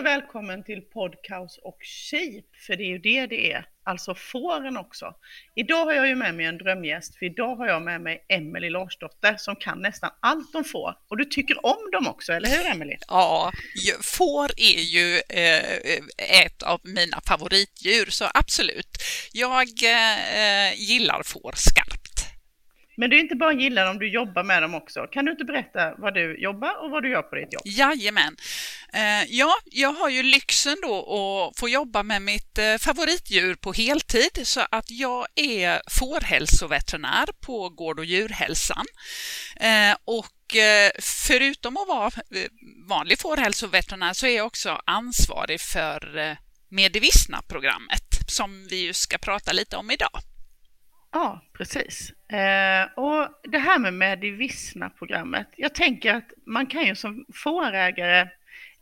och välkommen till Podcaus och Shape, för det är ju det det är, alltså fåren också. Idag har jag ju med mig en drömgäst, för idag har jag med mig Emelie Larsdotter som kan nästan allt om får. Och du tycker om dem också, eller hur Emelie? Ja, får är ju eh, eh, ett av mina favoritdjur, så absolut. Jag eh, eh gillar får skarpt. Men du inte bara gillar dem, du jobbar med dem också. Kan du inte berätta vad du jobbar och vad du gör på ditt jobb? Jajamän. Eh, ja, jag har ju lyxen då att få jobba med mitt eh, favoritdjur på heltid så att jag är fårhälsoveterinär på Gård och djurhälsan. Eh, och förutom att vara vanlig fårhälsoveterinär så är jag också ansvarig för Medivissna-programmet som vi ju ska prata lite om idag. Ja, precis. Eh, och det här med Medivisna-programmet, jag tänker att man kan ju som fårägare,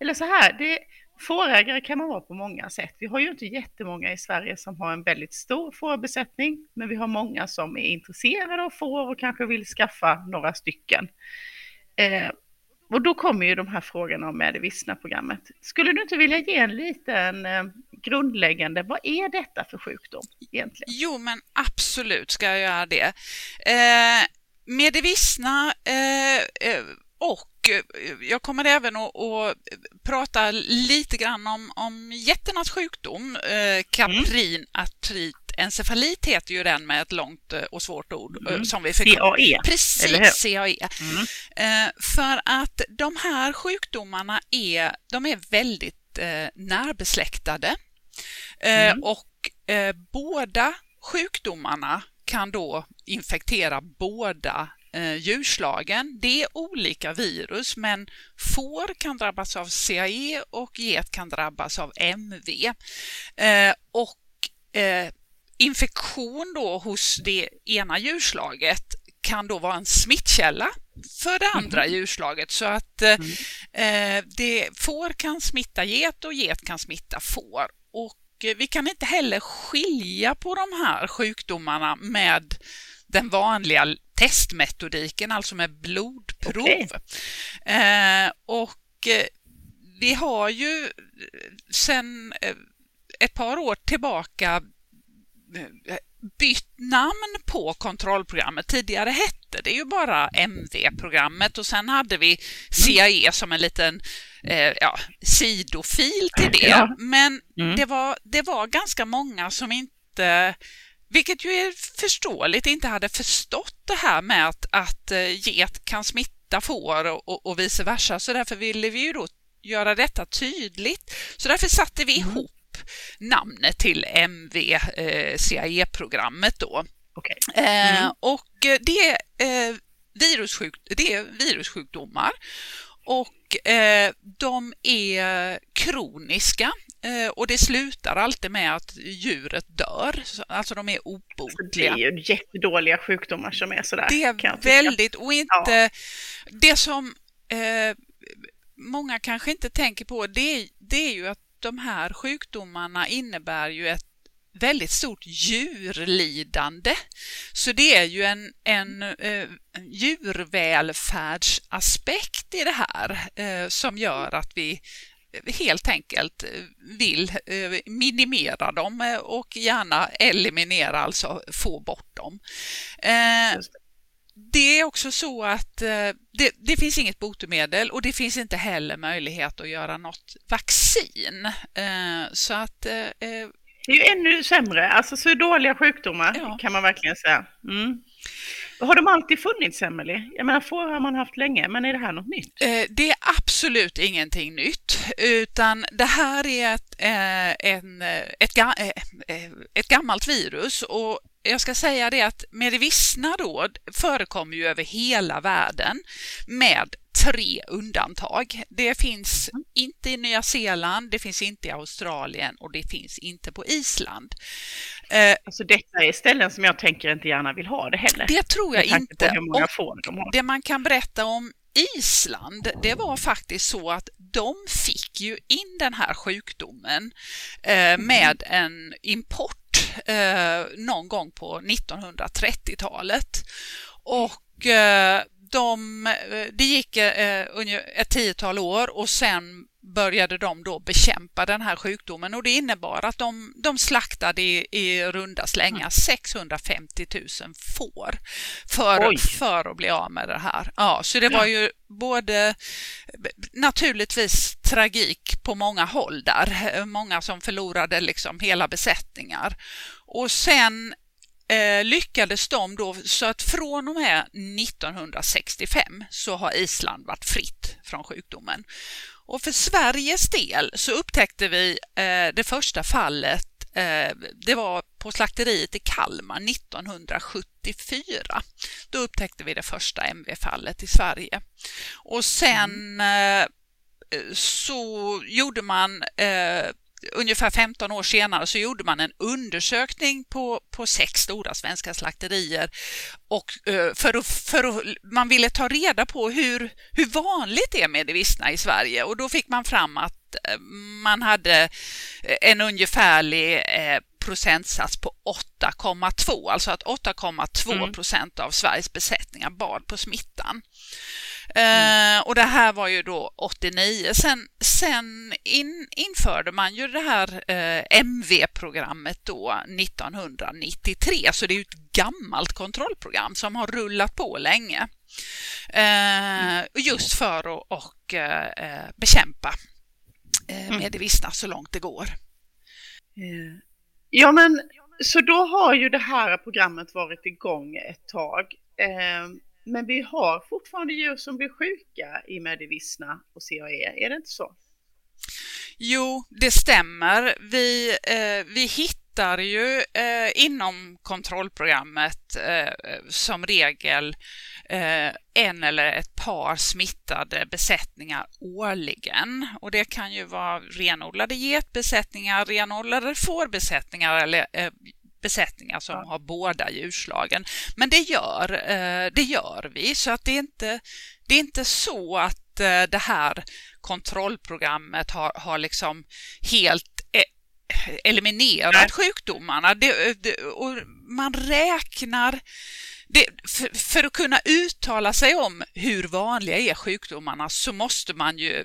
eller så här, det, fårägare kan man vara på många sätt. Vi har ju inte jättemånga i Sverige som har en väldigt stor fårbesättning, men vi har många som är intresserade av får och kanske vill skaffa några stycken. Eh, och då kommer ju de här frågorna om Medivissna-programmet. Skulle du inte vilja ge en liten eh, grundläggande, vad är detta för sjukdom egentligen? Jo, men absolut ska jag göra det. Eh, Medivissna eh, eh och eh, jag kommer även att, att, prata lite grann om, om getternas sjukdom, eh, kaprinartrit encefalit heter ju den med ett långt eh, och svårt ord mm. som vi fick. CAE. Precis, CAE. Mm. För att de här sjukdomarna är, de är väldigt närbesläktade. Mm. Och båda sjukdomarna kan då infektera båda eh, djurslagen. Det är olika virus, men får kan drabbas av CAE och get kan drabbas av MV. Eh, och eh, infektion då hos det ena djurslaget kan då vara en smittkälla för det andra mm. djurslaget så att eh, mm. Eh, det, får kan smitta get och get kan smitta får. Och eh, vi kan inte heller skilja på de här sjukdomarna med den vanliga testmetodiken, alltså med blodprov. Okay. Eh, och eh, vi har ju sedan eh, ett par år tillbaka eh, bytt namn på kontrollprogrammet. Tidigare hette det ju bara MV-programmet och sen hade vi CAE som en liten eh, ja, sidofil till det. Ja. Men mm. det, var, det var ganska många som inte vilket ju är förståeligt, inte hade förstått det här med att, att eh, get kan smitta får och, och, och vice versa. Så därför ville vi ju då göra detta tydligt. Så därför satte vi mm. ihop namnet till MV-CAE-programmet eh, då. Okay. Eh, mm. Eh, och det, eh, virussjuk, det är virussjukdomar och eh, de är kroniska och det slutar alltid med att djuret dör, alltså de är obotliga. Det är ju jättedåliga sjukdomar som är sådär. Det är väldigt, och inte ja. det som många kanske inte tänker på, det, det är ju att de här sjukdomarna innebär ju ett väldigt stort djurlidande. Så det är ju en, en eh, djurvälfärdsaspekt i det här eh, som gör att vi helt enkelt vill eh, minimera dem eh, och gärna eliminera, alltså få bort dem. Eh, Eh, det är också så att det, det, finns inget botemedel och det finns inte heller möjlighet att göra något vaccin. Så att... Det är ju ännu sämre, alltså så dåliga sjukdomar ja. kan man verkligen säga. Mm. Har de alltid funnits, Emelie? Jag menar, får har man haft länge, men är det här något nytt? Eh, det är absolut ingenting nytt, utan det här är ett, eh, en, ett, eh, ett gammalt virus och jag ska säga det att Medivissna då förekommer ju över hela världen med tre undantag. Det finns mm. inte i Nya Zeeland, det finns inte i Australien och det finns inte på Island. Eh, alltså detta är ställen som jag tänker inte gärna vill ha det heller. Det tror jag inte. De det man kan berätta om Island, det var faktiskt så att de fick ju in den här sjukdomen eh, mm. med en import eh, någon gång på 1930-talet. Och eh, de, det gick eh, ett tiotal år och sen började de då bekämpa den här sjukdomen och det innebar att de, de slaktade i, i runda slängar 650 000 får för, för att bli av med det här. Ja, så det var ju både naturligtvis tragik på många håll där, många som förlorade liksom hela besättningar. Och sen eh, lyckades de då så att från och med 1965 så har Island varit fritt från sjukdomen. Och för Sveriges del så upptäckte vi eh, det första fallet eh, det var på slakteriet i Kalmar 1974. Då upptäckte vi det första MV-fallet i Sverige. Och sen mm. eh, så gjorde man ungefär 15 år senare så gjorde man en undersökning på, på sex stora svenska slakterier och eh, för att, för att, man ville ta reda på hur, hur vanligt det är med det vissna i Sverige och då fick man fram att eh, man hade en ungefärlig eh, procentsats på 8,2, alltså att 8,2 procent av Sveriges besättningar bar på smittan. Mm. Eh, och det här var ju då 89. Sen, sen in, införde man ju det här eh, MV-programmet då 1993, så det är ju ett gammalt kontrollprogram som har rullat på länge. Eh, just för att och, eh, bekämpa eh, mm. med det vissna så långt det går. Eh, ja, men så då har ju det här programmet varit igång ett tag. Men vi har fortfarande djur som blir sjuka i Medivissna och CAE, är det inte så? Jo, det stämmer. Vi, eh, vi hittar ju eh, inom kontrollprogrammet eh, som regel eh, en eller ett par smittade besättningar årligen. Och det kan ju vara renodlade getbesättningar, renodlade fårbesättningar eller eh, besättningar som ja. har båda djurslagen. Men det gör, eh, det gör vi, så att det är inte, det är inte så att eh, det här kontrollprogrammet har, har liksom helt eh, eliminerat Nej. sjukdomarna. Det, det, och man räknar det, för, för, att kunna uttala sig om hur vanliga är sjukdomarna så måste man ju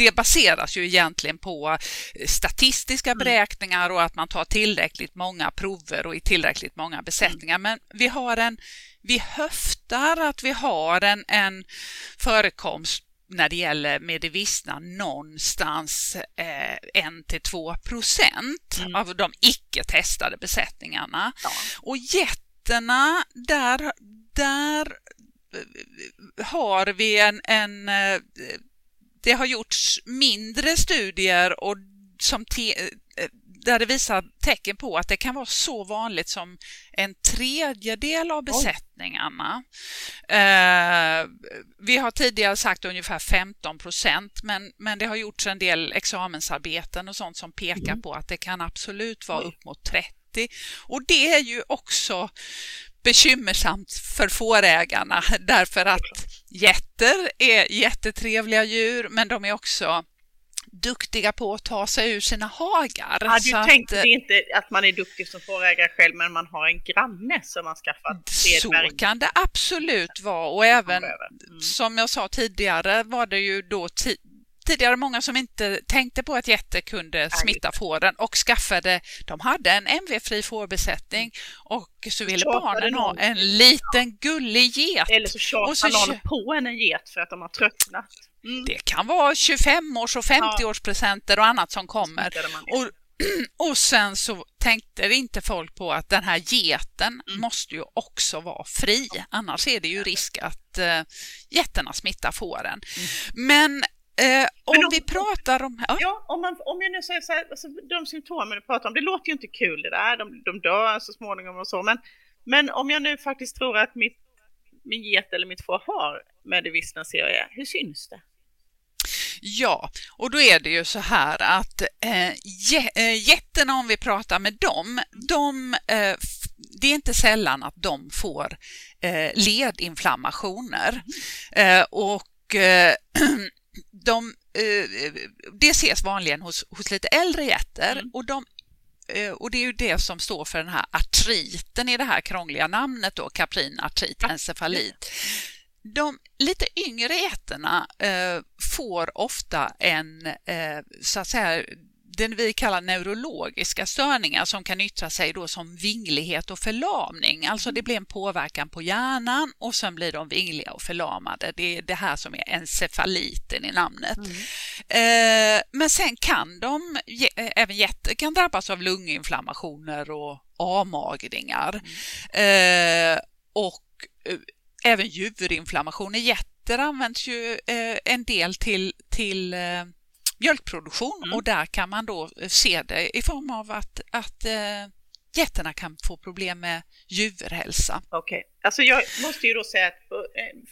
det baseras ju egentligen på eh, statistiska mm. beräkningar och att man tar tillräckligt många prover och i tillräckligt många besättningar. Mm. Men vi har en, vi höftar att vi har en, en förekomst när det gäller medivissna någonstans eh, 1 till 2 procent mm. av de icke testade besättningarna. Ja. Och getterna, där, där eh, har vi en, en eh, det har gjorts mindre studier och som te, eh, där det visar tecken på att det kan vara så vanligt som en tredjedel av besättningarna. Eh, vi har tidigare sagt ungefär 15 procent, men, men det har gjorts en del examensarbeten och sånt som pekar mm. på att det kan absolut vara upp mot 30. Och det är ju också bekymmersamt för fårägarna därför att Getter är jättetrevliga djur, men de är också duktiga på att ta sig ur sina hagar. Ja, du så tänkte att, inte att man är duktig som fårägare själv, men man har en granne som man skaffat. Så kan det absolut vara och även mm. som jag sa tidigare var det ju då tidigare många som inte tänkte på att getter kunde smitta fåren och skaffade, de hade en MV-fri fårbesättning och så ville barnen ha en liten gullig get. Eller så tjatar någon på en, en get för att de har tröttnat. Mm. Det kan vara 25-års och 50-årspresenter och annat som kommer. Och, och sen så tänkte inte folk på att den här geten mm. måste ju också vara fri, annars är det ju risk att uh, getterna smittar fåren. Mm. Men Eh, om, om, vi pratar om... Ja, ja om, man, om jag nu säger så här, alltså, de symptomen du pratar om, det låter ju inte kul det där, de, de dör så småningom och så, men, men om jag nu faktiskt tror att mitt, min get eller mitt får har med det vissna CAE, hur syns det? Ja, och då är det ju så här att eh, getterna, om vi pratar med dem, de, eh, det är inte sällan att de får eh, ledinflammationer. Mm. Eh, och eh, de, eh, det ses vanligen hos, hos lite äldre getter mm. och, de, eh, och det är ju det som står för den här artriten i det här krångliga namnet då, kaprinartrit, encefalit. de lite yngre getterna eh, får ofta en, så att säga, det vi kallar neurologiska störningar som kan yttra sig då som vinglighet och förlamning. Alltså det blir en påverkan på hjärnan och sen blir de vingliga och förlamade. Det är det här som är encefaliten i namnet. Mm. Eh, men sen kan de, även getter kan drabbas av lunginflammationer och avmagringar. Mm. Eh, och eh, även juverinflammationer. Getter används ju eh, en del till, till eh, mjölkproduktion mm. och där kan man då se det i form av att, att getterna kan få problem med juverhälsa. Okej, okay. alltså jag måste ju då säga att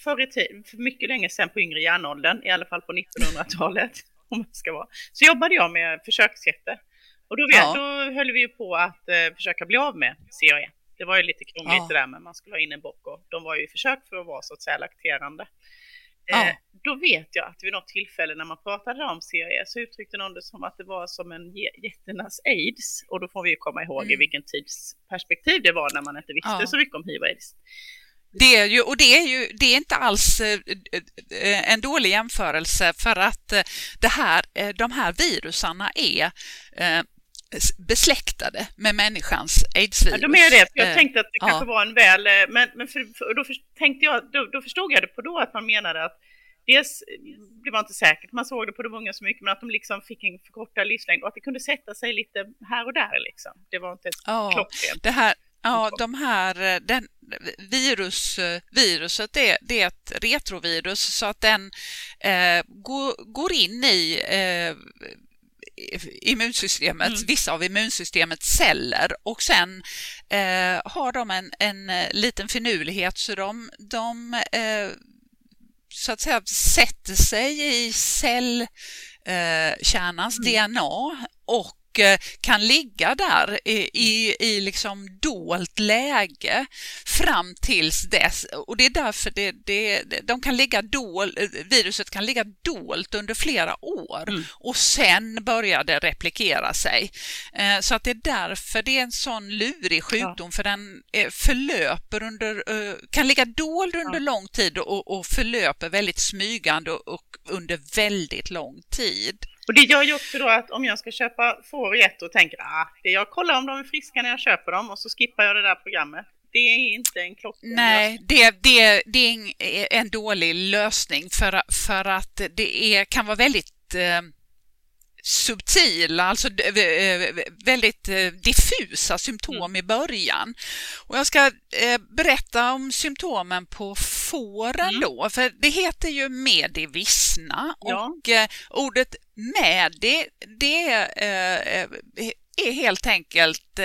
förr i tiden, för mycket länge sedan på yngre järnåldern, i alla fall på 1900-talet, om man ska vara, så jobbade jag med försöksgetter. Och då, vet, ja. då höll vi ju på att eh, försöka bli av med CAE. Det var ju lite krångligt ja. det där, men man skulle ha in en bock och de var ju i försök för att vara så att säga lakterande. Ja. Eh, då vet jag att vid något tillfälle när man pratade om CAE så uttryckte någon det som att det var som en jätternas aids. Och då får vi ju komma ihåg mm. i vilken tidsperspektiv det var när man inte visste ja. så mycket om hiv och aids. Det är ju, och det är ju det är inte alls eh, eh, en dålig jämförelse för att det här, de här virusarna är besläktade med människans aidsvirus. Ja, de är det. Jag tänkte att det kanske var en väl, men, men för, då, för, tänkte jag, då, då, förstod jag det på då att man menade att dels, det var inte säkert, man såg det på de unga så mycket, men att de liksom fick en förkortad livslängd och att det kunde sätta sig lite här och där liksom. Det var inte ja, klockrent. Det här, ja, de här, den, virus, viruset det, det är ett retrovirus så att den eh, går, går in i eh, immunsystemet, mm. vissa av immunsystemets celler och sen eh, har de en, en eh, liten finurlighet så de, de eh, så att säga sätter sig i cellkärnans mm. DNA och Eh, kan ligga där i, i liksom dolt läge fram tills dess. Och det är därför det, det, de kan ligga dol, viruset kan ligga dolt under flera år mm. och sen börjar det replikera sig. Eh, så att det är därför det är en sån lurig sjukdom, ja. för den förlöper under, eh, kan ligga dold under ja. lång tid och, och förlöper väldigt smygande och under väldigt lång tid. Och det gör ju också då att om jag ska köpa får och getter och tänker ah, det jag kollar om de är friska när jag köper dem och så skippar jag det där programmet. Det är inte en klockren Nej, det, det, det är en dålig lösning för, för att det är, kan vara väldigt eh, subtila, alltså väldigt eh, diffusa symptom mm. i början. Och jag ska eh, berätta om symptomen på fåren mm. då, för det heter ju medivissna ja. och eh, ordet med det, det är helt enkelt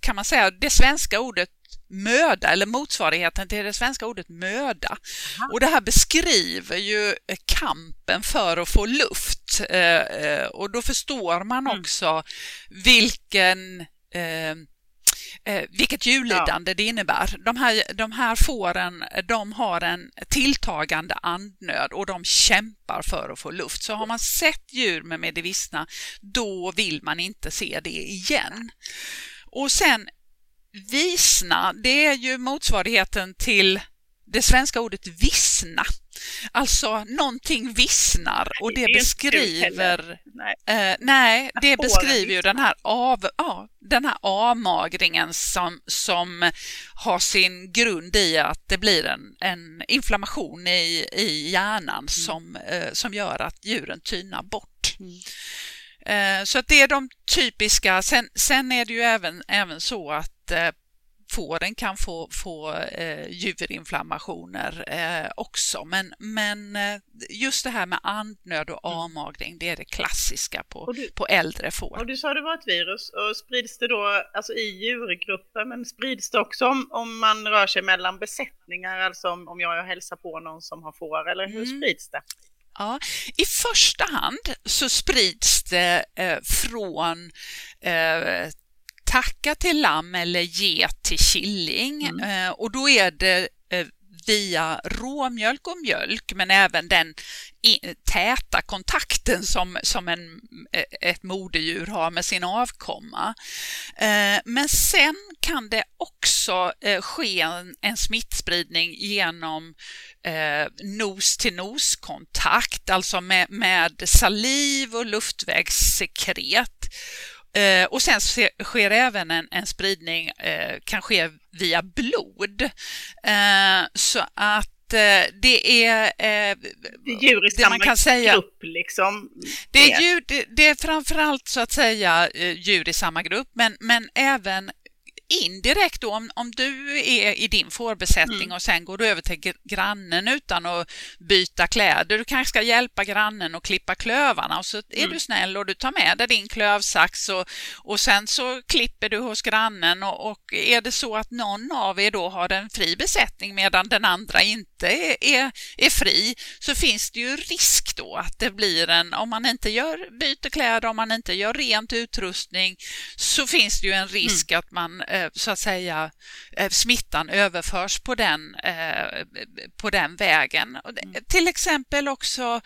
kan man säga det svenska ordet möda eller motsvarigheten till det svenska ordet möda. Aha. Och det här beskriver ju kampen för att få luft eh, eh, och då förstår man mm. också vilken eh, vilket djurlidande ja. det innebär. De här, de här fåren de har en tilltagande andnöd och de kämpar för att få luft. Så har man sett djur med medivissna, då vill man inte se det igen. Och sen Visna, det är ju motsvarigheten till det svenska ordet vissna. Alltså någonting vissnar och det, det beskriver nej. Eh, nej, det beskriver ju den här, av, ja, den här avmagringen som, som har sin grund i att det blir en, en inflammation i, i hjärnan mm. som, eh, som gör att djuren tynar bort. Mm. Eh, så att det är de typiska. Sen, sen är det ju även, även så att fåren kan få, få eh, juverinflammationer eh, också. Men, men eh, just det här med andnöd och mm. avmagring, det är det klassiska på, du, på äldre får. Och du sa det var ett virus och sprids det då alltså i djurgrupper, men sprids det också om, om man rör sig mellan besättningar, alltså om, om jag hälsar på någon som har får, eller hur mm. sprids det? Ja, I första hand så sprids det eh, från eh, tacka till lamm eller ge till killing mm. eh, och då är det eh, via råmjölk och mjölk men även den täta kontakten som, som en, ett moderdjur har med sin avkomma. Men sen kan det också ske en, en smittspridning genom nos-till-nos-kontakt, alltså med, med saliv och luftvägssekret. Eh, och sen sker även en, en spridning, eh, kan ske via blod. Eh, så att eh, det är... Eh, djur i samma man kan säga, grupp liksom? Det är, djur, det, det är framförallt så att säga eh, djur i samma grupp, men, men även indirekt då, om, om du är i din fårbesättning mm. och sen går du över till grannen utan att byta kläder, du kanske ska hjälpa grannen att klippa klövarna och så är mm. du snäll och du tar med dig din klövsax och, och sen så klipper du hos grannen och, och är det så att någon av er då har en fri besättning medan den andra inte är, är, är fri så finns det ju risk då att det blir en, om man inte gör, byter kläder, om man inte gör rent utrustning så finns det ju en risk mm. att man Eh, så att säga eh, smittan överförs på den, eh, på den vägen. Mm. Till exempel också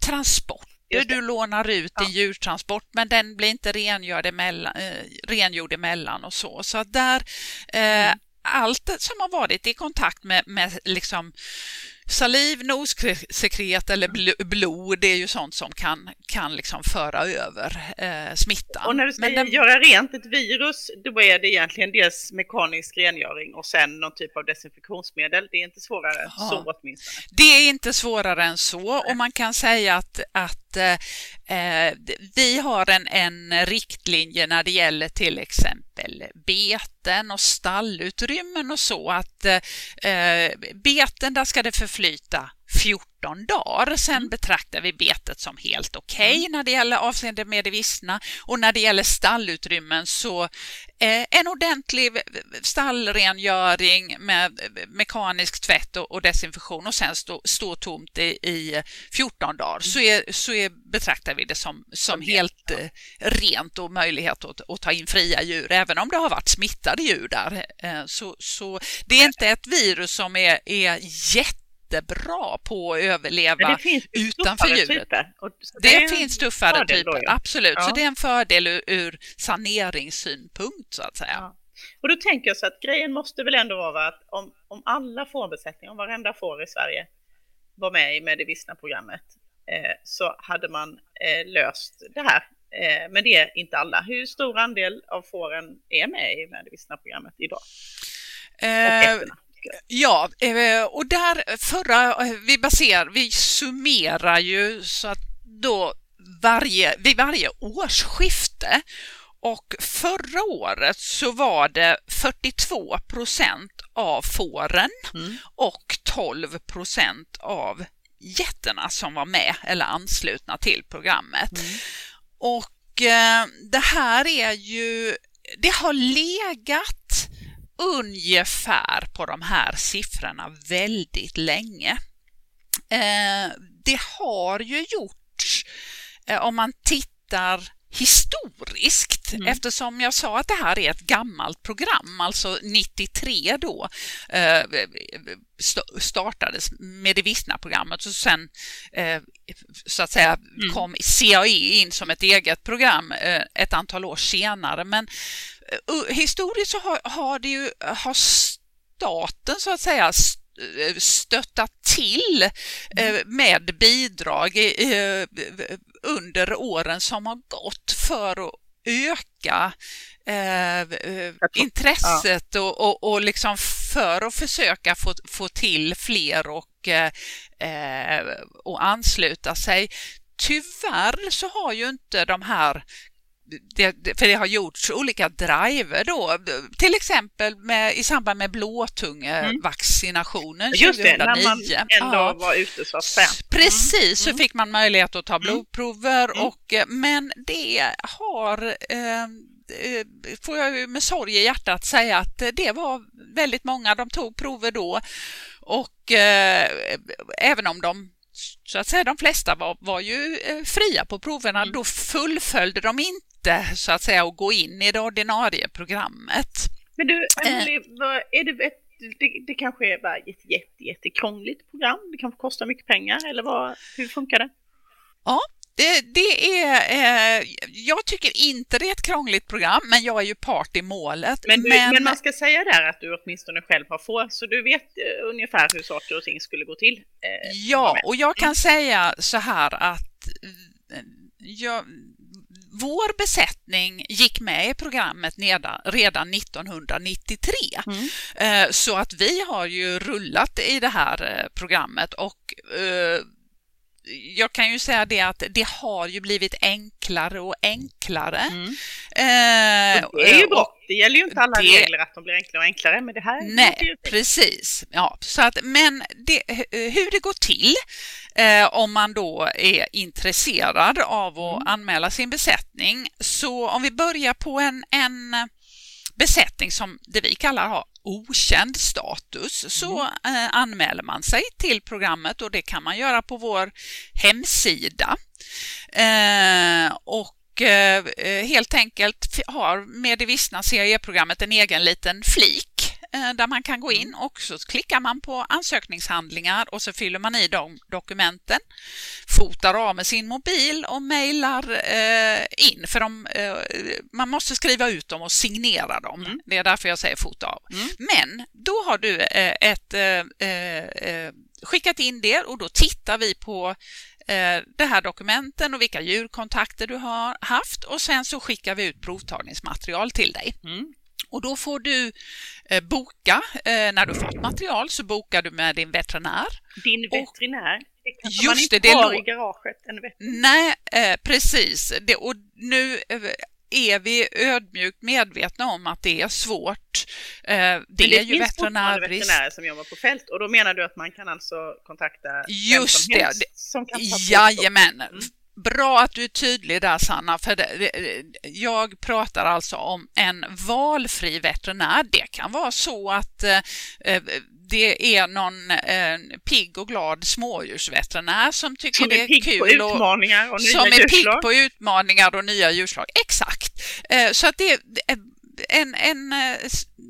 transport du lånar ut ja. djurtransport men den blir inte rengjord emellan, rengjord emellan och så. Så där, mm. allt som har varit i kontakt med, med liksom Saliv, nossekret eller blod, det är ju sånt som kan, kan liksom föra över eh, smittan. Och när du ska den... göra rent ett virus, då är det egentligen dels mekanisk rengöring och sen någon typ av desinfektionsmedel. Det är inte svårare än så åtminstone. Det är inte svårare än så och man kan säga att, att eh, Eh, vi har en, en riktlinje när det gäller till exempel beten och stallutrymmen och så att eh, eh beten där ska det förflyta 14 dagar. Sen mm. betraktar vi betet som helt okej okay mm. när det gäller avseende med det vissna och när det gäller stallutrymmen så eh, en ordentlig stallrengöring med mekanisk tvätt och, desinfektion och sen stå, stå tomt i, i 14 dagar så, är, så är, betraktar vi det som, som helt eh, rent och möjlighet att, att, ta in fria djur även om det har varit smittade djur där. Eh, så, så det är inte ett virus som är, är jätte jättebra på att överleva utanför djuret. Det, det finns tuffare typer, absolut. Ja. Så det är en fördel ur, ur saneringssynpunkt så att säga. Ja. Och då tänker jag så att grejen måste väl ändå vara att om, om alla fårbesättningar, om varenda får i Sverige var med i Medivissna-programmet eh, så hade man eh, löst det här. Eh, men det är inte alla. Hur stor andel av fåren är med i Medivissna-programmet idag? Eh, Ja, eh, och där förra, vi baserar, vi summerar ju så att då varje, vid varje årsskifte och förra året så var det 42 procent av fåren mm. och 12 procent av getterna som var med eller anslutna till programmet. Mm. Och eh, det här är ju, det har legat ungefär på de här siffrorna väldigt länge. Eh, det har ju gjorts, eh, om man tittar historiskt mm. eftersom jag sa att det här är ett gammalt program, alltså 93 då eh, startades med det vissna programmet och sen eh, så att säga mm. kom CAE in som ett eget program eh, ett antal år senare. Men historiskt så har, har, det ju, har staten så att säga stöttat till mm. med bidrag under åren som har gått för att öka eh, intresset och, och, och liksom för att försöka få, få till fler och, eh, och ansluta sig. Tyvärr så har ju inte de här det, för det har gjorts olika driver då, till exempel med, i samband med blåtungevaccinationen mm. Just 2009. det, när man ändå ja. var ute så att säga. Precis, mm. så fick man möjlighet att ta mm. blodprover, mm. och, men det har eh, eh, får jag med sorg i hjärtat säga att det var väldigt många, de tog prover då och eh, även om de så att säga de flesta var, var ju eh, fria på proverna, mm. då fullföljde de inte inte så att säga att gå in i det ordinarie programmet. Men du, Emily, är det ett det, det kanske är bara ett jätte, jättekrångligt program. Det kanske kostar mycket pengar eller vad, hur funkar det? Ja, det, det, är, eh, jag tycker inte det är ett krångligt program, men jag är ju part i målet. Men, du, men... men man ska säga där att du åtminstone själv har få, så du vet eh, ungefär hur saker och ting skulle gå till. Eh, ja, och jag kan säga så här att eh, jag, vår besättning gick med i programmet redan 1993. Mm. Eh, så att vi har ju rullat i det här eh, programmet och jag kan ju säga det att det har ju blivit enklare och enklare. Mm. Eh, det är ju bra. Det gäller ju inte alla det, regler att de blir enklare och enklare, men det här Nej, precis. Ja, så att, men det, hur det går till eh, om man då är intresserad av att mm. anmäla sin besättning. Så om vi börjar på en, en besättning som det vi kallar har okänd status så mm. eh, anmäler man sig till programmet och det kan man göra på vår hemsida. Eh, och eh, helt enkelt har med det vissna CAE-programmet en egen liten flik Eh, där man kan gå in mm. och så klickar man på ansökningshandlingar och så fyller man i de dokumenten, fotar av med sin mobil och mejlar eh, in för de, eh, man måste skriva ut dem och signera dem. Mm. Det är därför jag säger fota av. Mm. Men då har du ett, skickat in det och då tittar vi på det här dokumenten och vilka djurkontakter du har haft och sen så skickar vi ut provtagningsmaterial till dig. Mm. Och då får du eh, boka, eh, när du fått material så bokar du med din veterinär. Din veterinär? Det kanske just man inte det, har i garaget, en veterinär. Nej, eh, precis. Det, och nu eh, är vi ödmjukt medvetna om att det är svårt. Eh, det, det är ju veterinärbrist. veterinärer som jobbar på fält och då menar du att man kan alltså kontakta Just vem som det. helst som kan ta Jajamän. Mm. Bra att du är tydlig där Sanna, för det, jag pratar alltså om en valfri veterinär. Det kan vara så att eh, eh det är någon eh, pigg och glad smådjursveterinär som tycker som det är, kul. Och, och som är pigg på utmaningar och nya djurslag. Exakt. Eh, så att det är en, en, eh,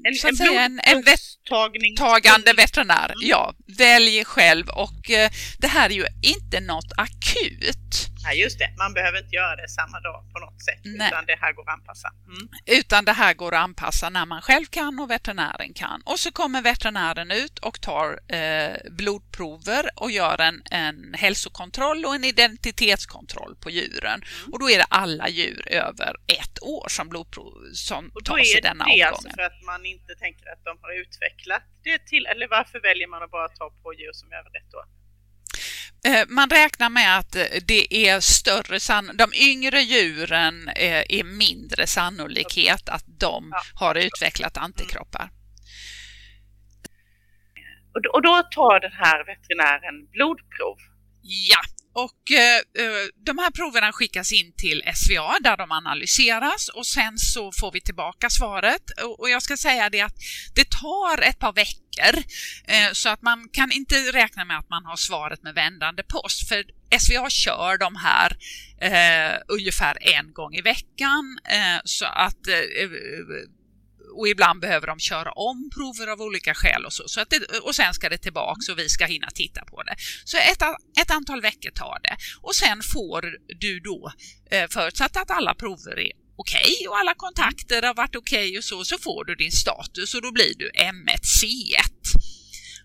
en, så att en, säga, en, en vettagande veterinär. Mm. Ja, välj själv och eh, det här är ju inte något akut. Nej, just det. Man behöver inte göra det samma dag på något sätt, Nej. utan det här går att anpassa. Mm. Utan det här går att anpassa när man själv kan och veterinären kan. Och så kommer veterinären ut och tar eh, blodprover och gör en, en hälsokontroll och en identitetskontroll på djuren. Mm. Och då är det alla djur över ett år som blodprov som tas i denna omgången. Alltså man inte tänker att de har utvecklat det till, eller varför väljer man att bara ta på djur som är över ett år? Eh, man räknar med att det är större san de yngre djuren eh, är mindre sannolikhet att de har utvecklat antikroppar. Och då tar den här veterinären blodprov? Ja, och eh, eh, de här proverna skickas in till SVA där de analyseras och sen så får vi tillbaka svaret. Och jag ska säga det att det tar ett par veckor eh, så att man kan inte räkna med att man har svaret med vändande post. För SVA kör de här eh, ungefär en gång i veckan eh, så att eh, eh och ibland behöver de köra om prover av olika skäl och så. så att det, och sen ska det tillbaks och vi ska hinna titta på det. Så ett, ett antal veckor tar det. Och sen får du då, eh, förutsatt att alla prover är okej okay, och alla kontakter har varit okej okay och så, så får du din status och då blir du M1C1.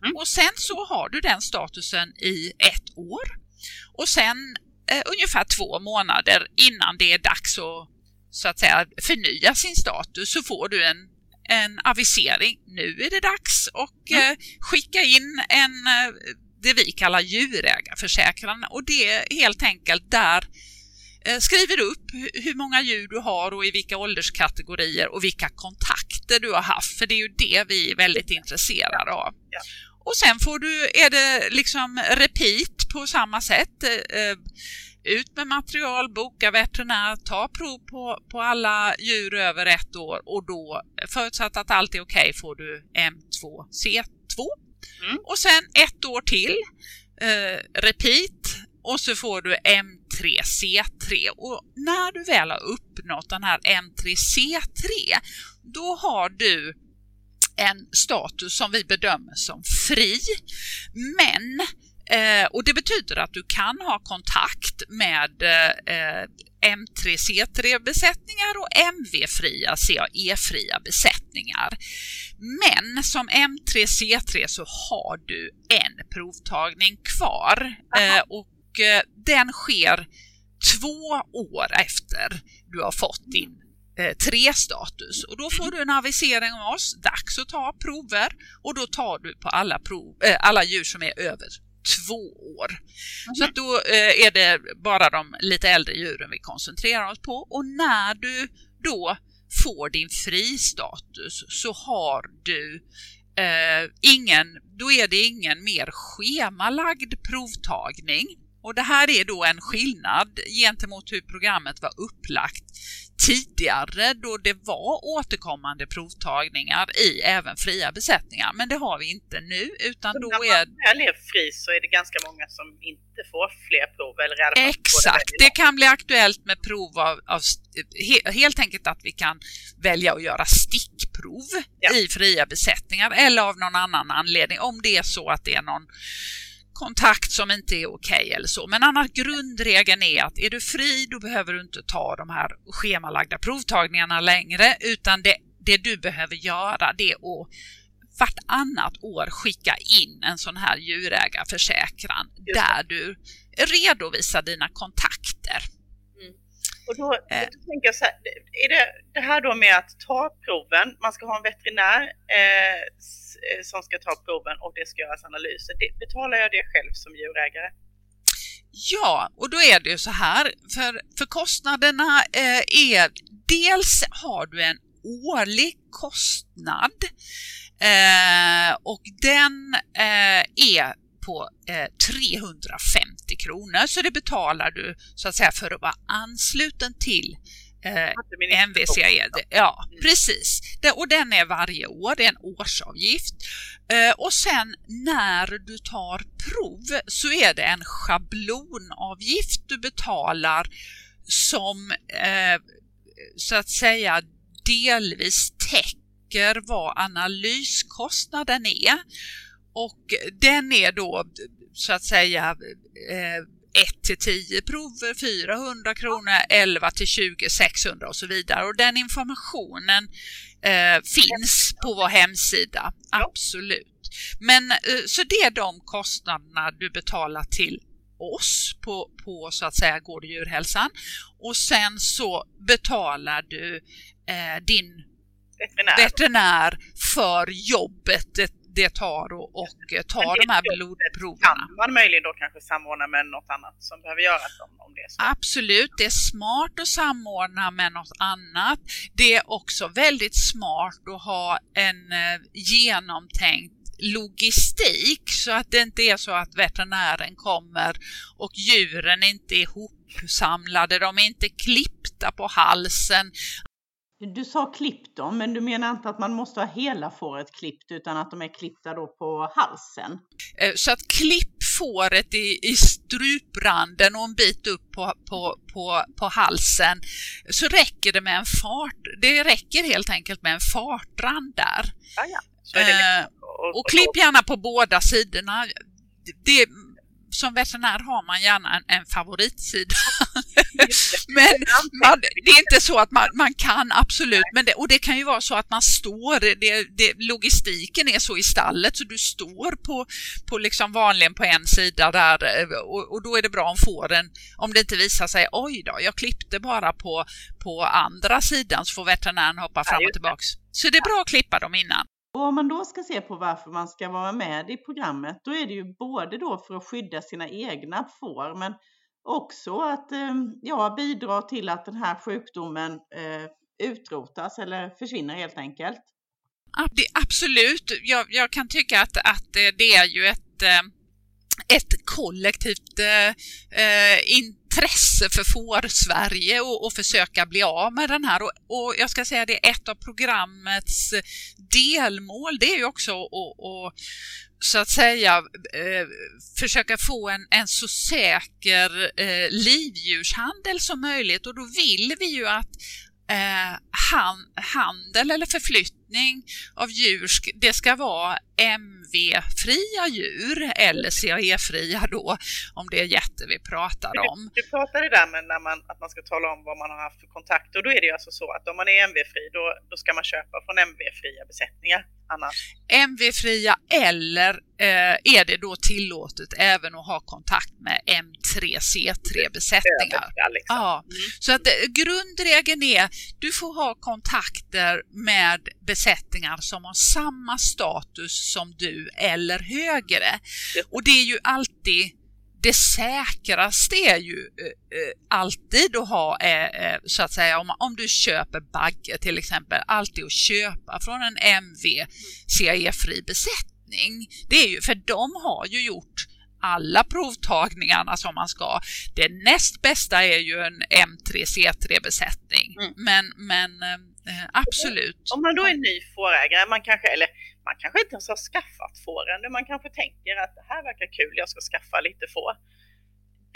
Mm. Och sen så har du den statusen i ett år. Och sen eh, ungefär två månader innan det är dags att så att säga förnya sin status så får du en en avisering. Nu är det dags och mm. eh, skicka in en eh, det vi kallar djurägarförsäkran och det är helt enkelt där eh, skriver upp hur många djur du har och i vilka ålderskategorier och vilka kontakter du har haft, för det är ju det vi är väldigt intresserade av. Ja. Och sen får du, är det liksom repeat på samma sätt. Ut med material, boka veterinär, ta prov på, på alla djur över ett år och då förutsatt att allt är okej okay, får du M2C2 mm. och sen ett år till eh, repeat och så får du M3C3 och när du väl har uppnått den här M3C3 då har du en status som vi bedömer som fri. Men Eh, och det betyder att du kan ha kontakt med eh, M3C3 besättningar och MV-fria CAE-fria besättningar. Men som M3C3 så har du en provtagning kvar eh, och eh, den sker två år efter du har fått din eh, tre status och då får du en avisering av oss, dags att ta prover och då tar du på alla, prov, eh, alla djur som är över två år. Mm. Så att då eh, är det bara de lite äldre djuren vi koncentrerar oss på och när du då får din fristatus så har du eh, ingen, då är det ingen mer schemalagd provtagning. Och det här är då en skillnad gentemot hur programmet var upplagt tidigare då det var återkommande provtagningar i även fria besättningar. Men det har vi inte nu utan då är... När man väl är fri så är det ganska många som inte får fler prov eller i alla fall Exakt, det, det kan bli aktuellt med prov av, av helt enkelt att vi kan välja att göra stickprov ja. i fria besättningar eller av någon annan anledning om det är så att det är någon kontakt som inte är okej okay eller så. Men annars grundregeln är att är du fri då behöver du inte ta de här schemalagda provtagningarna längre utan det, det du behöver göra det är att vartannat år skicka in en sån här djurägarförsäkran där du redovisar dina kontakter. Och då, eh. då tänker jag så här, är det det här då med att ta proven, man ska ha en veterinär eh, eh, som ska ta proven och det ska göras analyser. Det, betalar jag det själv som djurägare? Ja, och då är det ju så här, för, för kostnaderna eh, är dels har du en årlig kostnad eh, och den eh, är på eh, 350 kronor så det betalar du så att säga för att vara ansluten till eh, MVCE. Ja, mm. precis. och den är varje år, det är en årsavgift. Eh, och sen när du tar prov så är det en schablonavgift du betalar som eh, så att säga delvis täcker vad analyskostnaden är. Och den är då så att säga 1 till 10 prover 400 kronor, 11 till 20 600 och så vidare. Och den informationen eh, finns på vår hemsida, absolut. Men eh, så det är de kostnaderna du betalar till oss på, på så att säga Gård och djurhälsan och sen så betalar du eh, din veterinär. veterinär för jobbet, det tar och, och tar de här blodproverna. Kan man möjligen då kanske samordna med något annat som behöver göras om, om det är så? Absolut, det är smart att samordna med något annat. Det är också väldigt smart att ha en eh, genomtänkt logistik så att det inte är så att veterinären kommer och djuren inte är ihopsamlade, de är inte klippta på halsen, du sa klipp dem, men du menar inte att man måste ha hela fåret klippt utan att de är klippta då på halsen? Eh, så att klipp fåret i, i strupranden och en bit upp på, på, på, på halsen så räcker det med en fart. Det räcker helt enkelt med en fartrand där. Ja, ja. Eh, och klipp gärna på båda sidorna. Det, som veterinär har man gärna en, en favoritsida. men man, det är inte så att man, man kan absolut, men det, och det kan ju vara så att man står, det, det, logistiken är så i stallet så du står på, på liksom vanligen på en sida där och, och då är det bra om fåren, om det inte visar sig, oj då, jag klippte bara på, på andra sidan så får veterinären hoppa fram och tillbaks. Så det är bra att klippa dem innan. Och om man då ska se på varför man ska vara med i programmet, då är det ju både då för att skydda sina egna får, men också att eh, ja, bidra till att den här sjukdomen eh, utrotas eller försvinner helt enkelt. Absolut, jag, jag kan tycka att, att eh, det är ju ett, ett kollektivt eh, intresse för får-Sverige och, och, försöka bli av med den här. Och, och, jag ska säga det är ett av programmets delmål, det är ju också att så att säga eh, försöka få en, en så säker eh, livdjurshandel som möjligt och då vill vi ju att eh, han, handel eller förflyttning av djur, det ska vara MV-fria djur eller CAE-fria då, om det är jätte vi pratar om. Du, du pratade där med när man, att man ska tala om vad man har haft för kontakt och då är det ju alltså så att om man är MV-fri då, då ska man köpa från MV-fria besättningar annars? MV-fria eller eh, är det då tillåtet även att ha kontakt med M3C3-besättningar? Liksom. Ja, mm. Så att eh, grundregeln är du får ha kontakter med besättningar som har samma status som du eller högre. Och det är ju alltid det säkraste är ju eh, eh, alltid att ha, eh, eh, så att säga, om, om du köper bagge till exempel, alltid att köpa från en MV CAE-fri besättning. Det är ju, för de har ju gjort alla provtagningarna som man ska. Det näst bästa är ju en M3C3 besättning, mm. men, men eh, absolut. Om man då är ny fårägare, man kanske, eller man kanske inte ens har skaffat får ännu, man kanske tänker att det här verkar kul, jag ska skaffa lite får.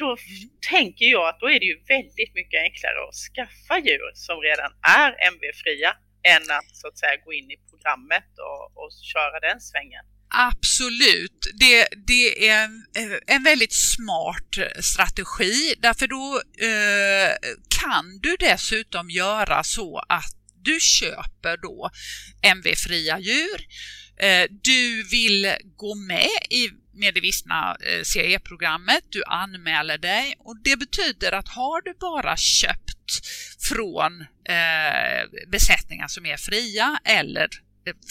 Då mm. tänker jag att då är det ju väldigt mycket enklare att skaffa djur som redan är MV-fria än att så att säga gå in i programmet och, och köra den svängen. Absolut, det, det är en, en, väldigt smart strategi därför då eh, kan du dessutom göra så att du köper då MV-fria djur. Eh, du vill gå med i Medivistna eh, CE-programmet, du anmäler dig och det betyder att har du bara köpt från eh, besättningar som är fria eller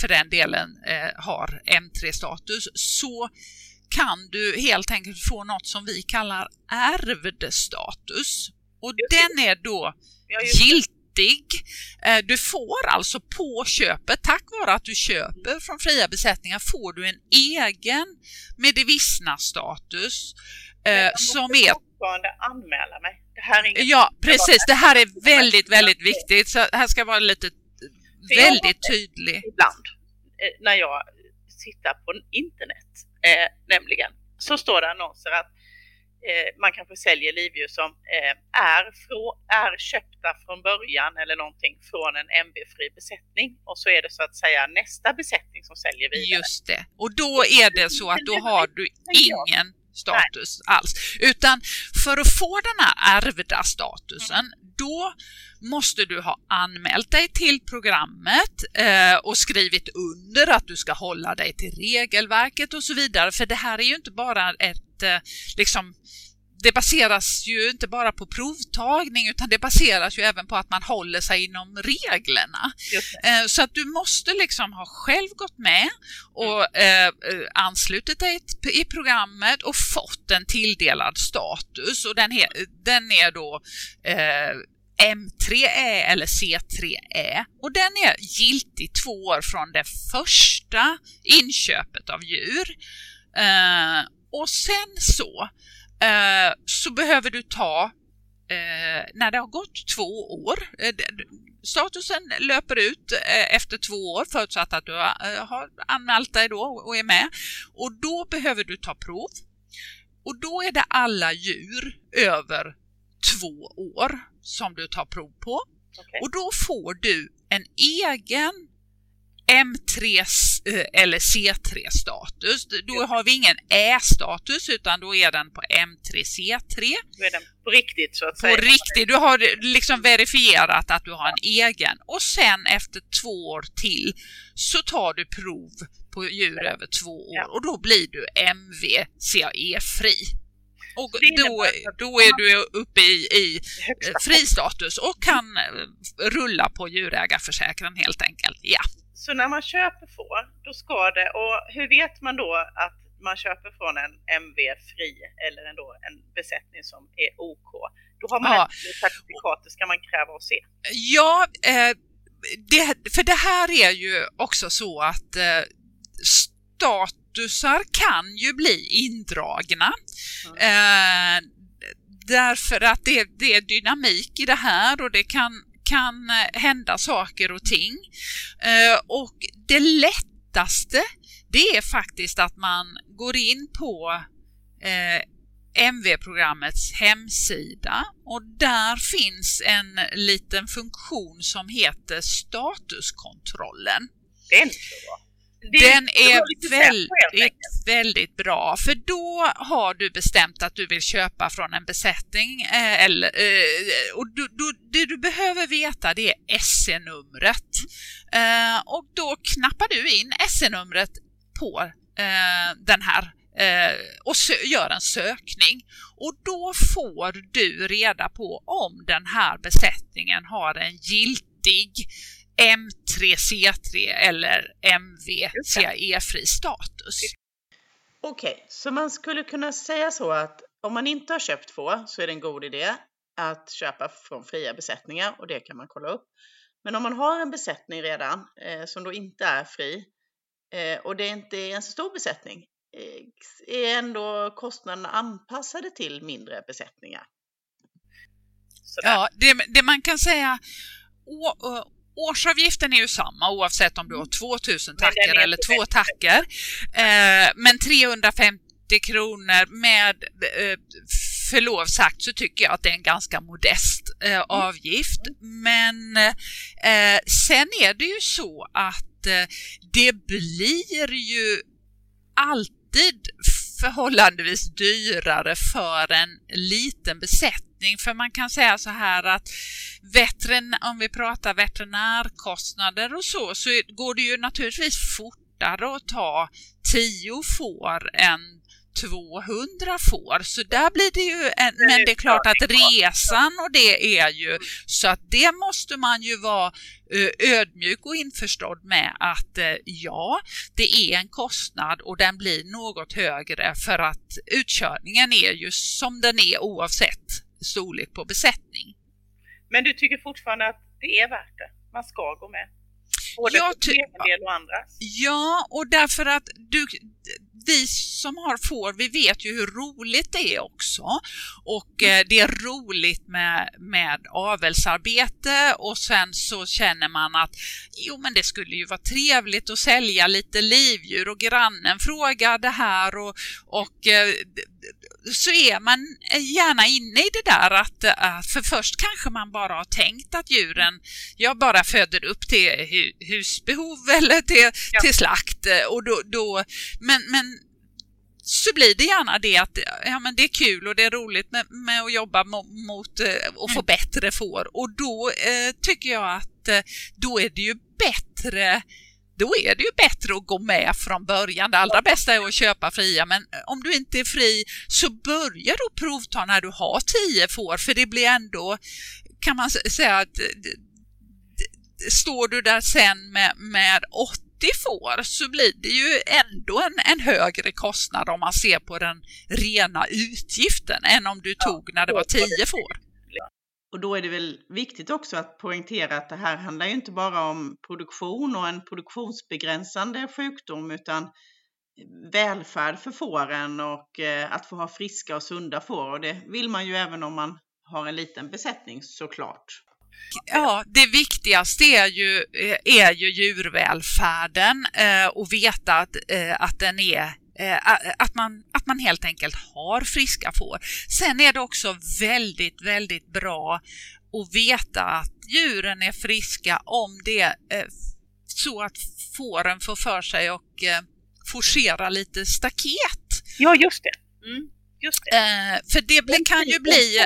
för den delen har M3-status så kan du helt enkelt få något som vi kallar ärvd status. Och den är då giltig nyttig. Eh, du får alltså på köpet, tack vare att du köper från fria besättningar, får du en egen Medivissna-status eh, som är... fortfarande anmäla mig. Det här är inget ja, precis. Det här är väldigt, väldigt viktigt. Så här ska vara lite väldigt tydlig. Ibland eh, när jag sitter på internet, eh, nämligen, så står det annonser att man kanske säljer livdjur som eh, är, frå, är köpta från början eller någonting från en MB-fri besättning och så är det så att säga nästa besättning som säljer vidare. Just det, och då är det så att då har du ingen status Nej. alls. Utan för att få den här ärvda statusen, mm. då måste du ha anmält dig till programmet eh, och skrivit under att du ska hålla dig till regelverket och så vidare. För det här är ju inte bara ett eh, liksom det baseras ju inte bara på provtagning utan det baseras ju även på att man håller sig inom reglerna. Eh, så att du måste liksom ha själv gått med och eh, anslutit dig i programmet och fått en tilldelad status och den, den är då eh, M3E eller C3E och den är giltig två år från det första inköpet av djur. Eh, och sen så, eh, så behöver du ta, eh, när det har gått två år, eh, statusen löper ut eh, efter två år förutsatt att du har anmält dig då och är med och då behöver du ta prov. Och då är det alla djur över två år som du tar prov på. Okay. Och då får du en egen M3 eh, eller C3-status. Då har vi ingen Ä-status utan då är den på M3C3. Då är den på riktigt så att säga. På riktigt, du har liksom verifierat att du har en egen och sen efter två år till så tar du prov på djur över två år och då blir du MVCE-fri. Och då, då är du uppe i, i fristatus och kan eh, rulla på djurägarförsäkran helt enkelt. Ja. Så när man köper får, då ska det, och hur vet man då att man köper från en MV-fri eller ändå en besättning som är OK? Då har man ja. ett certifikat, det ska man kräva och se. Ja, eh, det, för det här är ju också så att eh, statusar kan ju bli indragna. Mm. Eh, därför att det, det, är dynamik i det här och det kan, kan eh, hända saker och ting. Eh, och det lättaste det är faktiskt att man går in på eh, MV-programmets hemsida och där finns en liten funktion som heter statuskontrollen. Det är inte så bra. Det, den är väldigt, väldigt bra. För då har du bestämt att du vill köpa från en besättning eh, eller, eh, och du, du, det du behöver veta det är SE-numret eh, och då knappar du in SE-numret på eh, den här eh, och gör en sökning. Och då får du reda på om den här besättningen har en giltig M3C3 eller MVCE-fri status. Okej, okay, så man skulle kunna säga så att om man inte har köpt får så är det en god idé att köpa från fria besättningar och det kan man kolla upp. Men om man har en besättning redan eh, som då inte är fri eh, och det inte är en så stor besättning, eh, är ändå kostnaderna anpassade till mindre besättningar? Sådär. Ja, det, det, man kan säga årsavgiften är ju samma oavsett om du har 2000 tacker eller två tacker. Eh, men 350 kronor med eh, förlov sagt så tycker jag att det är en ganska modest eh, mm. avgift. Men eh, sen är det ju så att eh, det blir ju alltid förhållandevis dyrare för en liten besättning. För man kan säga så här att veteren, om vi pratar veterinärkostnader och så, så går det ju naturligtvis fortare att ta tio får än 200 får, så där blir det ju en, men det är klart att resan och det är ju så att det måste man ju vara ödmjuk och införstådd med att ja, det är en kostnad och den blir något högre för att utkörningen är ju som den är oavsett storlek på besättning. Men du tycker fortfarande att det är värt det? Man ska gå med? Både jag del och andras? Ja, och därför att du, vi som har får, vi vet ju hur roligt det är också. Och eh, det är roligt med, med avelsarbete och sen så känner man att jo men det skulle ju vara trevligt att sälja lite livdjur och grannen frågar det här och, och eh, så är man gärna inne i det där att, för först kanske man bara har tänkt att djuren, jag bara föder upp till husbehov eller till, ja. till slakt och då, då men, men så blir det gärna det att ja, men det är kul och det är roligt med, med att jobba mot, mot eh, att få mm. bättre får och då eh, tycker jag att eh, då är det ju bättre då är det ju bättre att gå med från början. Det allra bästa är att köpa fria, men om du inte är fri så börja då provta när du har tio får, för det blir ändå, kan man säga att står du där sen med, med 80 får så blir det ju ändå en, en högre kostnad om man ser på den rena utgiften än om du tog när det var 10 får. Och då är det väl viktigt också att poängtera att det här handlar ju inte bara om produktion och en produktionsbegränsande sjukdom utan välfärd för fåren och eh, att få ha friska och sunda får. Och det vill man ju även om man har en liten besättning såklart. Ja, det viktigaste är ju, eh, är ju djurvälfärden eh, och veta att, att den är att man, att man helt enkelt har friska får. Sen är det också väldigt, väldigt bra att veta att djuren är friska om det är så att fåren får för sig och forcera lite staket. Ja, just det. Mm. Det. Eh, för det bli, kan ju bli...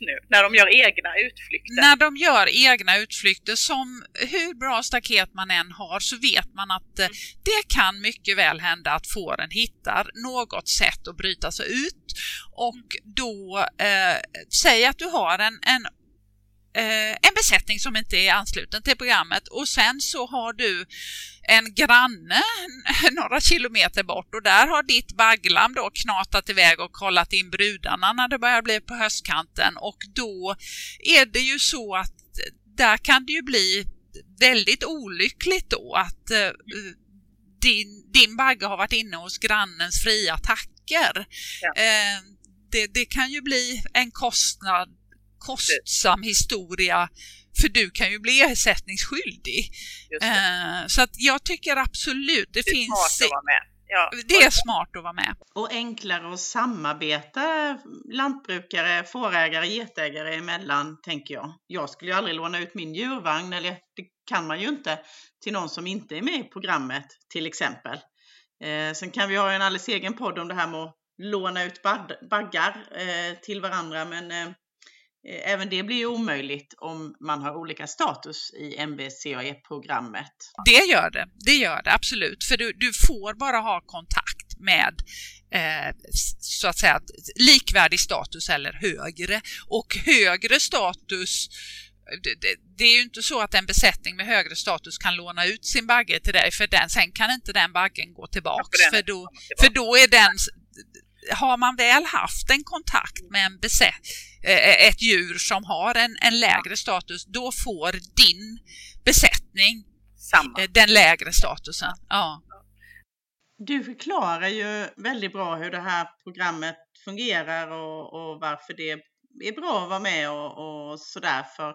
Nu, när de gör egna utflykter. När de gör egna utflykter, som hur bra staket man än har, så vet man att eh, mm. det kan mycket väl hända att fåren hittar något sätt att bryta sig ut. Och då, eh, säg att du har en, en eh, en besättning som inte är ansluten till programmet och sen så har du en granne några kilometer bort och där har ditt bagglam då knatat iväg och kollat in brudarna när det börjar bli på höstkanten och då är det ju så att där kan det ju bli väldigt olyckligt då att eh, din, din bagge har varit inne hos grannens fria tacker. Ja. Eh, det, det, kan ju bli en kostnad kostsam historia för du kan ju bli ersättningsskyldig. Uh, så att jag tycker absolut det, det finns... Smart att vara med. Ja. Det är smart att vara med. Och enklare att samarbeta lantbrukare, fårägare, getägare emellan, tänker jag. Jag skulle ju aldrig låna ut min djurvagn, eller det kan man ju inte, till någon som inte är med i programmet till exempel. Eh, sen kan vi ha en alldeles egen podd om det här med att låna ut baggar eh, till varandra men eh, Eh, även det blir ju omöjligt om man har olika status i MBCAE-programmet. Det gör det, det gör det absolut, för du, du får bara ha kontakt med eh, så att säga likvärdig status eller högre. Och högre status det, det, det, är ju inte så att en besättning med högre status kan låna ut sin bagge till dig för den, sen kan inte den baggen gå tillbaks ja, för, för, då, för då är den har man väl haft en kontakt med en besätt, eh, ett djur som har en, en lägre status, då får din besättning Samma. Eh, den lägre statusen. Ja. Du förklarar ju väldigt bra hur det här programmet fungerar och, och varför det är bra att vara med och, och sådär för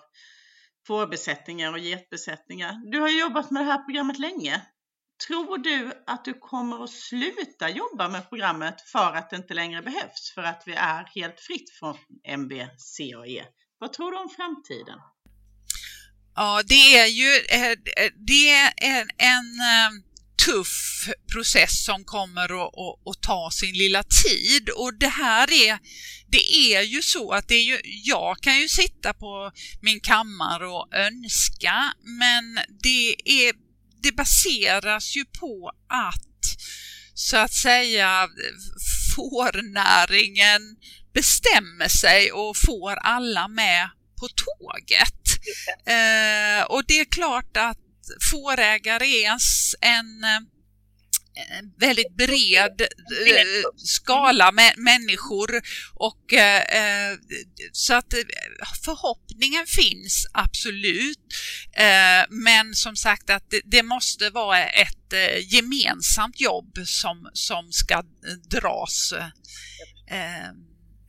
fårbesättningar och getbesättningar. Du har jobbat med det här programmet länge. Tror du att du kommer att sluta jobba med programmet för att det inte längre behövs? För att vi är helt fritt från MBCAE? Vad tror du om framtiden? Ja, det är ju eh, det är en, en eh, tuff process som kommer att, att, att, ta sin lilla tid och det här är det är ju så att det är ju, jag kan ju sitta på min kammare och önska men det är det baseras ju på att så att säga fårnäringen bestämmer sig och får alla med på tåget. Eh, och det är klart att fårägare är en, en väldigt bred eh, skala med människor och eh, så att eh, förhoppningen finns absolut. Men som sagt att det måste vara ett gemensamt jobb som, som ska dras.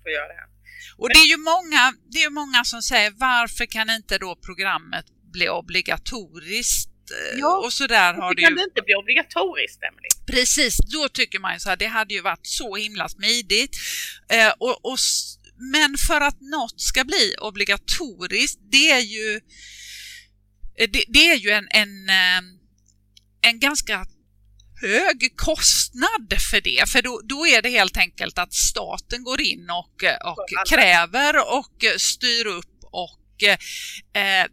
Det. Och det är ju många, det är många som säger varför kan inte då programmet bli obligatoriskt Eh, ja, och så där har det kan ju... det inte bli obligatoriskt, Emily? Precis, då tycker man ju så här, det hade ju varit så himla smidigt. Eh, och, och, men för att något ska bli obligatoriskt, det är ju, eh, det, det är ju en, en, eh, en ganska hög kostnad för det, för då, då, är det helt enkelt att staten går in och, och kräver och styr upp och eh,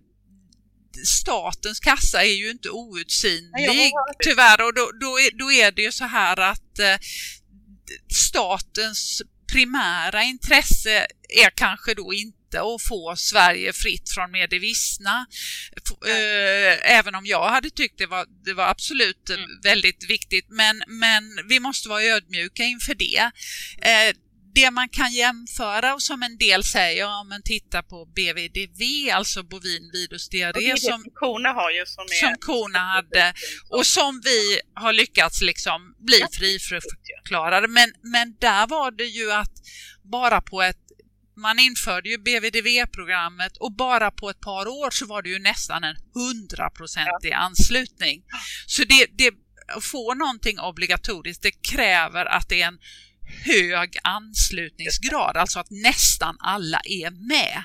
statens kassa är ju inte outsinlig tyvärr och då, då, är, då är det ju så här att eh, statens primära intresse är kanske då inte att få Sverige fritt från medevissna. Eh, även om jag hade tyckt det var, det var absolut mm. väldigt viktigt. Men, men vi måste vara ödmjuka inför det. Eh, det man kan jämföra och som en del säger, ja men titta på BVDV, alltså bovin virusdiarré som, korna har ju som, är, som korna hade och som vi har lyckats liksom bli friförklarade. Men, men där var det ju att bara på ett man införde ju BVDV-programmet och bara på ett par år så var det ju nästan en hundraprocentig anslutning. Så det, det, att få någonting obligatoriskt, det kräver att det är en hög anslutningsgrad, alltså att nästan alla är med.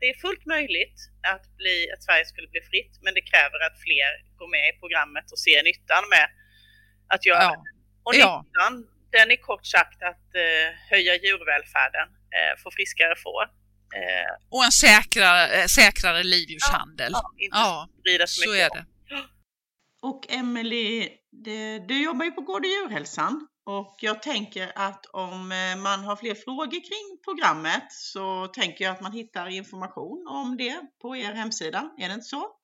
Det är fullt möjligt att, bli, att Sverige skulle bli fritt, men det kräver att fler går med i programmet och ser nyttan med att göra ja. det. Och nyttan, ja. den är kort sagt att eh, höja djurvälfärden, eh, få friskare får. Eh, och en säkrare, eh, säkrare livdjurshandel. Ja, ja, inte så, så är det. Och Emelie, du jobbar ju på Gård och djurhälsan och jag tänker att om eh, man har fler frågor kring programmet så tänker jag att man hittar information om det på er hemsida. Är det inte så?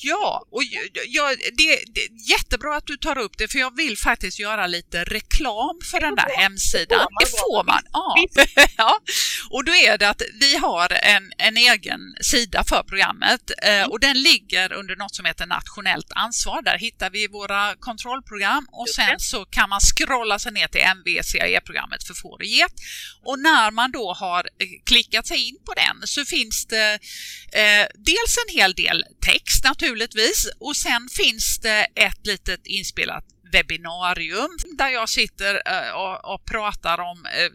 Ja, och ja, det, det är jättebra att du tar upp det för jag vill faktiskt göra lite reklam för den där hemsidan. Det får man. Ja. ja. Och då är det att vi har en, en egen sida för programmet eh, mm. och den ligger under något som heter nationellt ansvar. Där hittar vi våra kontrollprogram och sen så kan man scrolla sig ner till MVCAE-programmet för får och get. Och när man då har eh, klickat sig in på den så finns det eh, dels en hel del text naturligtvis och sen finns det ett litet inspelat webbinarium där jag sitter eh, och, och pratar om eh,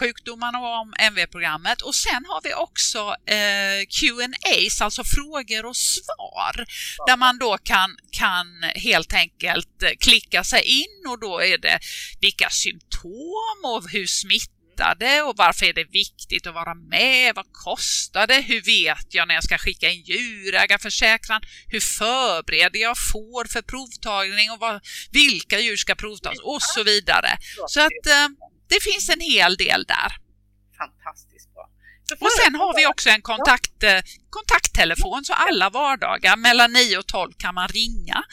sjukdomarna och om MV-programmet. Och sen har vi också eh, Q&As, alltså frågor och svar, där man då kan, kan helt enkelt klicka sig in och då är det vilka symptom och hur smittar smittade och varför är det viktigt att vara med? Vad kostar det? Hur vet jag när jag ska skicka in djurägarförsäkran? Hur förbereder jag får för provtagning och vad, vilka djur ska provtas och så vidare. Så att eh, det finns en hel del där. Fantastiskt bra. Och sen har vi också en kontakt, eh, kontakttelefon så alla vardagar mellan 9 och 12 kan man ringa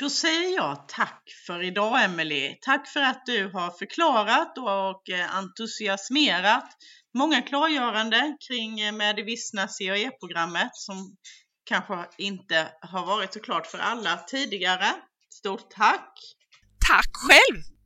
då säger jag tack för idag Emelie. Tack för att du har förklarat och eh, entusiasmerat många klargörande kring eh, med det vissna CAE-programmet som kanske inte har varit så klart för alla tidigare. Stort tack! Tack själv!